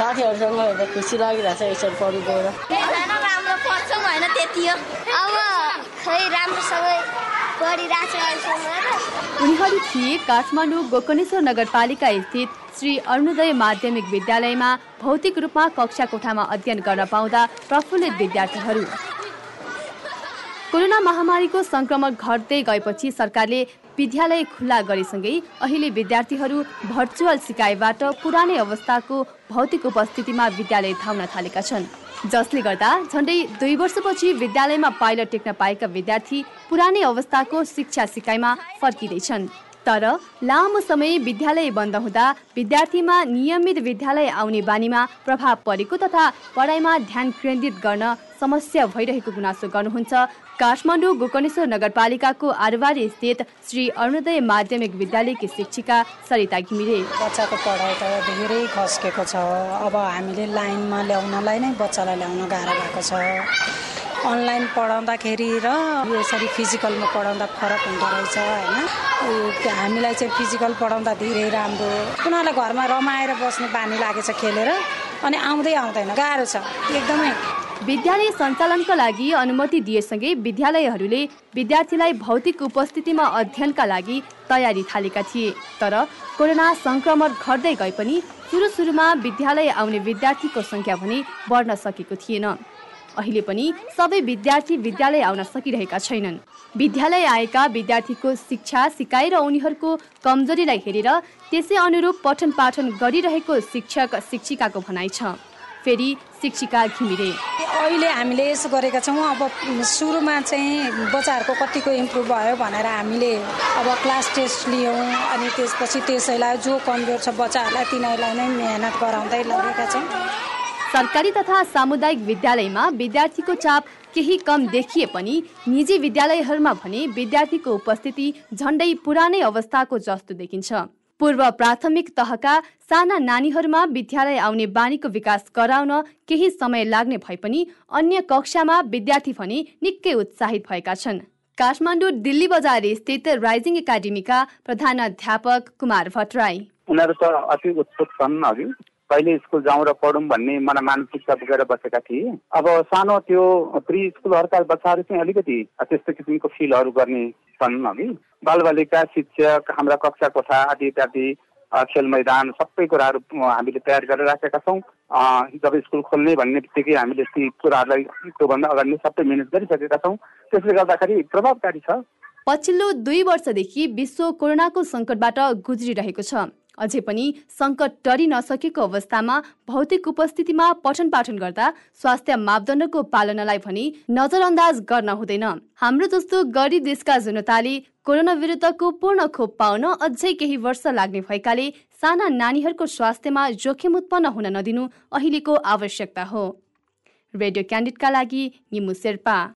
साथीहरूसँग हेर्दा खुसी लागिरहेछ यसरी पढ्नु गएर। राम्रो पढ्छौँ होइन त्यति हो। अब खै राम्रोसँगै उनीहरू थिए काठमाडौँ गोकर्णेश्वर नगरपालिका स्थित श्री अरुणोदय माध्यमिक विद्यालयमा भौतिक रूपमा कक्षा कोठामा अध्ययन गर्न पाउँदा प्रफुल्लित विद्यार्थीहरू। कोरोना महामारीको संक्रमण घट्दै गएपछि सरकारले विद्यालय खुल्ला गरेसँगै अहिले विद्यार्थीहरू भर्चुअल सिकाइबाट पुरानै अवस्थाको भौतिक उपस्थितिमा विद्यालय धाउन थालेका छन्। जसले गर्दा झन्डै दुई वर्षपछि विद्यालयमा पाइला टेक्न पाएका विद्यार्थी पुरानै अवस्थाको शिक्षा सिकाइमा फर्किँदैछन्। तर लामो समय विद्यालय बन्द हुँदा विद्यार्थीमा नियमित विद्यालय आउने बानीमा प्रभाव परेको तथा पढाइमा ध्यान केन्द्रित गर्न समस्या भइरहेको गुनासो गर्नुहुन्छ। काठमाडौँ गोकर्णेश्वर नगरपालिकाको आरबारी स्थित श्री अरुणोदय माध्यमिक विद्यालयकी शिक्षिका सरिता घिमिरे। बच्चाको पढाइ त धेरै खस्केको छ। अब हामीले लाइनमा ल्याउनलाई नै बच्चालाई ल्याउन गाह्रो भएको छ। अनलाइन पढाउँदाखेरि र यसरी फिजिकलमा पढाउँदा फरक हुँदो रहेछ होइन? हामीलाई चाहिँ फिजिकल पढाउँदा धेरै राम्रो। उनीहरूलाई घरमा रमाएर बस्ने बानी लागेछ खेलेर अनि आउँदै आउँदैन गाह्रो छ। एकदमै विद्यालय सञ्चालनका लागि अनुमति दिएसँगै विद्यालयहरूले विद्यार्थीलाई भौतिक उपस्थितिमा अध्ययनका लागि तयारी थालेका थिए। तर कोरोना संक्रमण घट्दै गए पनि सुरु सुरुमा विद्यालय आउने विद्यार्थीको सङ्ख्या भने बढ्न सकेको थिएन। अहिले पनि सबै विद्यार्थी विद्यालय आउन सकिरहेका छैनन्। विद्यालय आएका विद्यार्थीको शिक्षा सिकाइ र उनीहरूको कमजोरीलाई हेरेर त्यसै अनुरूप पठन पाठन गरिरहेको शिक्षक शिक्षिकाको भनाइ छ। फेरि शिक्षिका घिमिरे। अहिले हामीले यसो गरेका छौँ। अब सुरुमा चाहिँ बच्चाहरूको कतिको इम्प्रुभ भयो भनेर हामीले अब क्लास टेस्ट लियौँ अनि त्यसपछि त्यसैलाई जो कमजोर छ बच्चाहरूलाई तिनीहरूलाई नै मेहनत गराउँदै लगेका छौँ। सरकारी तथा सामुदायिक विद्यालयमा विद्यार्थीको चाप केही कम देखिए पनि निजी विद्यालयहरूमा भने विद्यार्थीको उपस्थिति झण्डै पुरानै अवस्थाको जस्तो देखिन्छ। पूर्व प्राथमिक तहका साना नानीहरूमा विद्यालय आउने बानीको विकास गराउन केही समय लाग्ने भए पनि अन्य कक्षामा विद्यार्थी भने निकै उत्साहित भएका छन्। काठमाडौँ दिल्ली बजार स्थित राइजिङ एकाडेमीका प्रधान अध्यापक कुमार भट्टराई उनीहरू त अति उत्सुक छन् अघि कहिले स्कुल जाउँ र पढौँ भन्ने मलाई मानसिकता बोकेर बसेका थिए। अब सानो त्यो प्रि स्कुलहरूका बच्चाहरू चाहिँ अलिकति त्यस्तो किसिमको फिलहरू गर्ने छन् अघि बालबालिका शिक्षक हाम्रा कक्षा कोठा आदि इत्यादि खेल मैदान सबै कुराहरू हामीले तयार गरेर राखेका छौँ जब स्कुल खोल्ने भन्ने बित्तिकै हामीले ती कुराहरूलाई त्योभन्दा अगाडि नै सबै म्यानेज गरिसकेका छौँ। त्यसले गर्दाखेरि प्रभावकारी छ। पछिल्लो दुई वर्षदेखि विश्व कोरोनाको सङ्कटबाट गुज्रिरहेको छ। अझै पनि सङ्कट टरि नसकेको अवस्थामा भौतिक उपस्थितिमा पठन पाठन गर्दा स्वास्थ्य मापदण्डको पालनालाई भने नजरअन्दाज गर्न हुँदैन। हाम्रो जस्तो गरीब देशका जनताले कोरोना विरुद्धको पूर्ण खोप पाउन अझै केही वर्ष लाग्ने भएकाले साना नानीहरूको स्वास्थ्यमा जोखिम उत्पन्न हुन नदिनु अहिलेको आवश्यकता हो। रेडियो क्यान्डिडका लागि निमु शेर्पा।